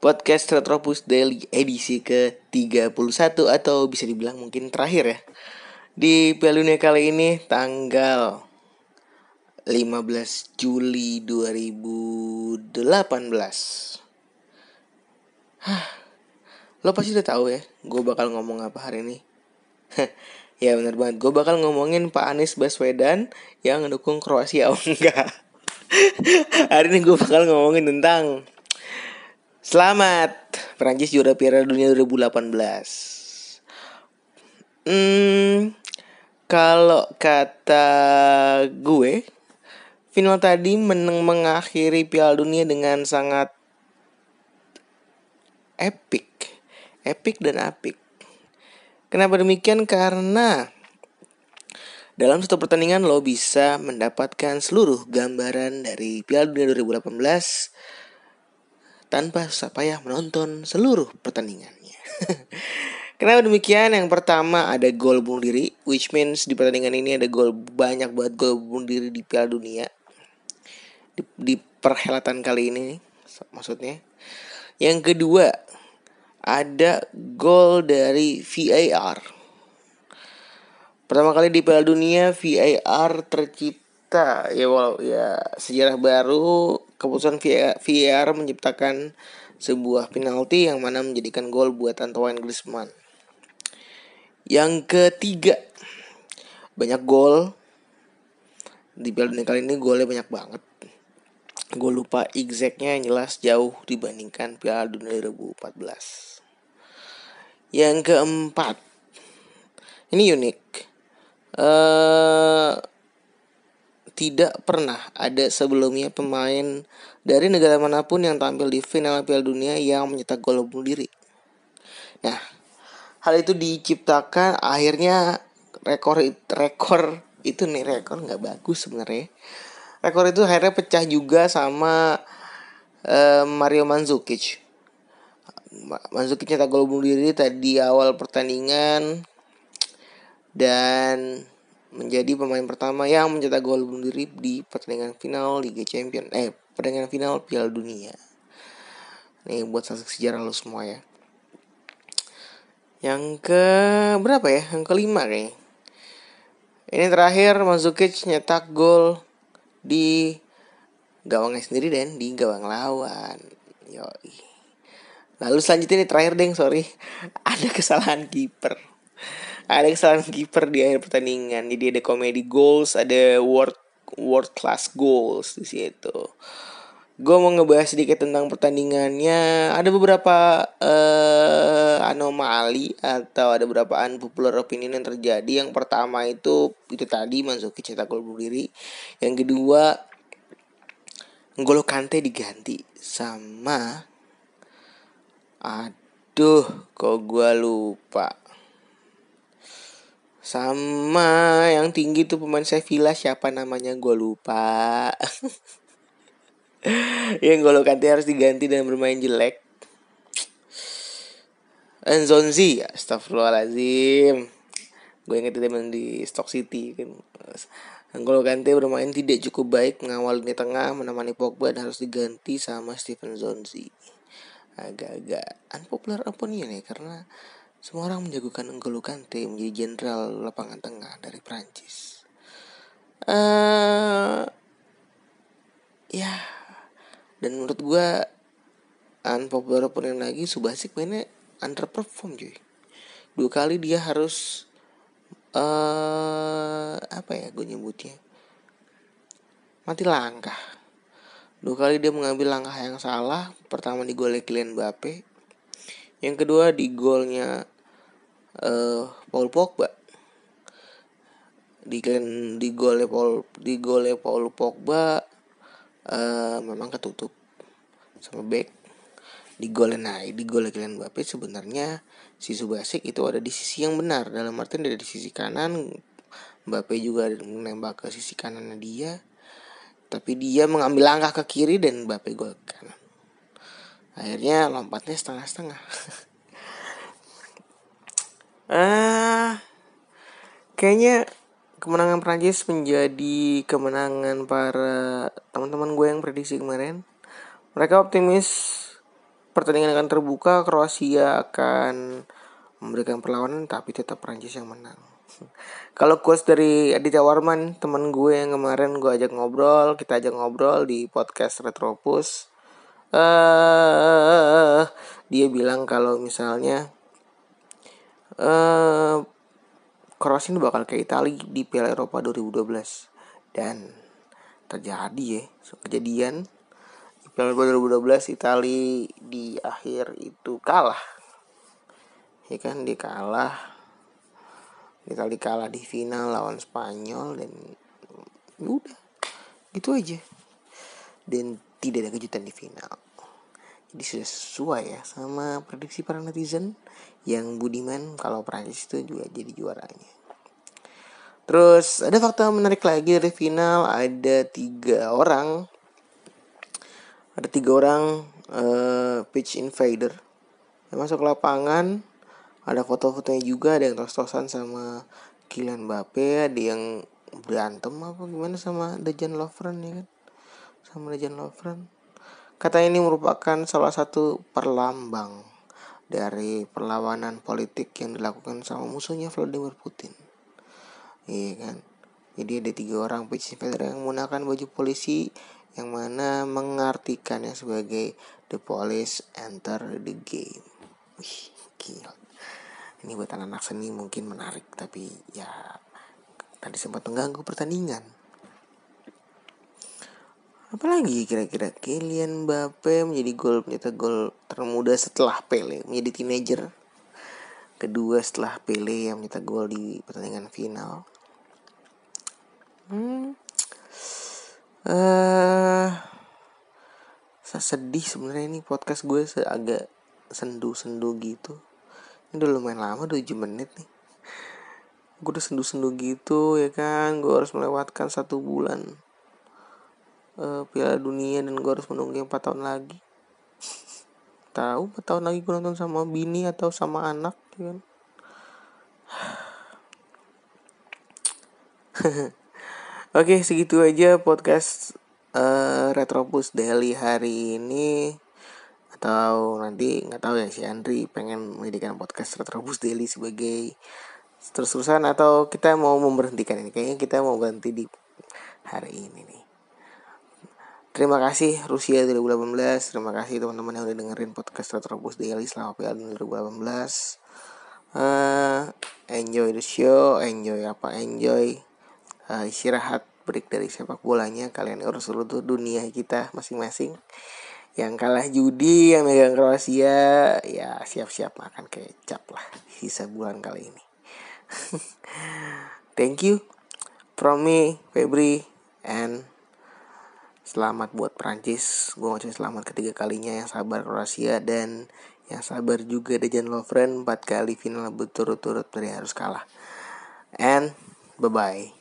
podcast Retropus Daily edisi ke-31 atau bisa dibilang mungkin terakhir ya. Di Piala Dunia kali ini tanggal 15 Juli 2018. Hah, lo pasti udah tahu ya, gue bakal ngomong apa hari ini. ya bener banget, gue bakal ngomongin Pak Anies Baswedan yang mendukung Kroasia. Oh enggak. hari ini gue bakal ngomongin tentang Selamat. Perancis juara Piala Dunia 2018 Hmm Kalau kata gue Final tadi menang mengakhiri Piala Dunia dengan sangat epic. Epic dan apik. Kenapa demikian? Karena dalam satu pertandingan lo bisa mendapatkan seluruh gambaran dari Piala Dunia 2018 tanpa susah payah menonton seluruh pertandingannya. Kenapa demikian? Yang pertama ada gol bunuh diri, which means di pertandingan ini ada gol banyak banget gol bunuh diri di Piala Dunia. Di, di perhelatan kali ini maksudnya. Yang kedua ada gol dari VAR. Pertama kali di Piala Dunia VAR tercipta ya walau ya sejarah baru keputusan VAR menciptakan sebuah penalti yang mana menjadikan gol buat Antoine Griezmann. Yang ketiga, banyak gol di Piala Dunia kali ini golnya banyak banget. Gue lupa exactnya yang jelas jauh dibandingkan Piala Dunia 2014. Yang keempat, ini unik. Uh, tidak pernah ada sebelumnya pemain dari negara mana pun yang tampil di final Piala Dunia yang mencetak gol bunuh diri. Nah, hal itu diciptakan akhirnya rekor rekor itu nih rekor nggak bagus sebenarnya. Rekor itu akhirnya pecah juga sama uh, Mario Mandzukic. Mandzukic nyetak gol bunuh diri tadi awal pertandingan dan menjadi pemain pertama yang mencetak gol bunuh diri di pertandingan final Liga Champion eh pertandingan final Piala Dunia. Nih buat saksi sejarah lo semua ya. Yang ke berapa ya? Yang kelima kayaknya. Ini terakhir Mandzukic nyetak gol di gawangnya sendiri dan di gawang lawan. Yoi. Lalu selanjutnya ini terakhir deng, sorry. Ada kesalahan kiper ada kesalahan kiper di akhir pertandingan. Jadi ada komedi goals ada world world class goals di situ. Gue mau ngebahas sedikit tentang pertandingannya. Ada beberapa uh, anomali atau ada beberapa unpopular opinion yang terjadi. Yang pertama itu itu tadi Manzuki cetak gol bunuh diri. Yang kedua Ngolo Kante diganti sama aduh kok gue lupa sama yang tinggi tuh pemain Sevilla siapa namanya gue lupa. yang gue Kante harus diganti dan bermain jelek. Enzonzi, astagfirullahaladzim. Gue inget dia main di Stock City kan. N'Golo Kante bermain tidak cukup baik mengawal di tengah menemani Pogba dan harus diganti sama Steven Zonzi. Agak-agak unpopular opinion ya karena semua orang menjagokan N'Golo Kante menjadi jenderal lapangan tengah dari Prancis. Uh, ya, dan menurut gue unpopular opinion lagi Subasik mainnya underperform cuy. Dua kali dia harus uh, apa ya gue nyebutnya mati langkah. Dua kali dia mengambil langkah yang salah. Pertama di gol Kylian Mbappe yang kedua di golnya uh, Paul Pogba. Di di golnya Paul di golnya Paul Pogba uh, memang ketutup sama back. Di golnya naik di golnya Kylian Mbappe sebenarnya si Subasic itu ada di sisi yang benar dalam artian dari sisi kanan Mbappe juga menembak ke sisi kanannya dia tapi dia mengambil langkah ke kiri dan Mbappe gol kanan akhirnya lompatnya setengah-setengah. Ah kayaknya kemenangan Prancis menjadi kemenangan para teman-teman gue yang prediksi kemarin. Mereka optimis pertandingan akan terbuka Kroasia akan memberikan perlawanan tapi tetap Prancis yang menang. Kalau quotes dari Aditya Warman teman gue yang kemarin gue ajak ngobrol kita ajak ngobrol di podcast Retropus uh, dia bilang kalau misalnya uh, Kroasia ini bakal kayak Italia di Piala Eropa 2012 dan terjadi ya kejadian di Piala Eropa 2012 Italia di akhir itu kalah. Ya kan dia kalah. Italia kalah di final lawan Spanyol dan udah gitu aja. Dan tidak ada kejutan di final. Jadi sudah sesuai ya sama prediksi para netizen yang budiman kalau Prancis itu juga jadi juaranya. Terus ada fakta menarik lagi dari final ada tiga orang. Ada tiga orang uh, pitch invader. Yang masuk ke lapangan ada foto-fotonya juga ada yang tos-tosan sama Kylian Mbappe ada yang berantem apa gimana sama Dejan Lovren ya kan sama Dejan Lovren kata ini merupakan salah satu perlambang dari perlawanan politik yang dilakukan sama musuhnya Vladimir Putin. Iya kan? Jadi ada tiga orang pejabat yang menggunakan baju polisi yang mana mengartikannya sebagai the police enter the game. Wih, gila. Ini buat anak-anak seni mungkin menarik tapi ya tadi sempat mengganggu pertandingan apalagi kira-kira? Kylian Mbappe menjadi gol mencetak gol termuda setelah Pele menjadi teenager. Kedua setelah Pele yang mencetak gol di pertandingan final. Hmm. Uh, saya sedih sebenarnya ini podcast gue agak sendu-sendu gitu. Ini udah lumayan lama 7 menit nih. Gue udah sendu-sendu gitu ya kan? Gue harus melewatkan satu bulan uh, Piala Dunia dan gue harus menunggu 4 tahun lagi. Tahu 4 tahun lagi gue nonton sama bini atau sama anak ya kan? Oke segitu aja podcast uh, Retropus Daily hari ini. Atau nanti nggak tahu ya si Andri pengen menjadikan podcast Retrobus Daily sebagai terus-terusan atau kita mau memberhentikan ini? Kayaknya kita mau berhenti di hari ini nih Terima kasih Rusia 2018 Terima kasih teman-teman yang udah dengerin podcast Retrobus Daily selama Piala 2018 uh, Enjoy the show Enjoy apa Enjoy uh, istirahat break dari sepak bolanya. Kalian urus dulu dunia kita masing-masing. Yang kalah judi yang megang Kroasia ya siap-siap makan kecap lah sisa bulan kali ini. Thank you from me Febri and selamat buat Prancis gue ngucapin selamat ketiga kalinya yang sabar Kroasia dan yang sabar juga Dejan Lovren empat kali final berturut-turut dari harus kalah. And bye bye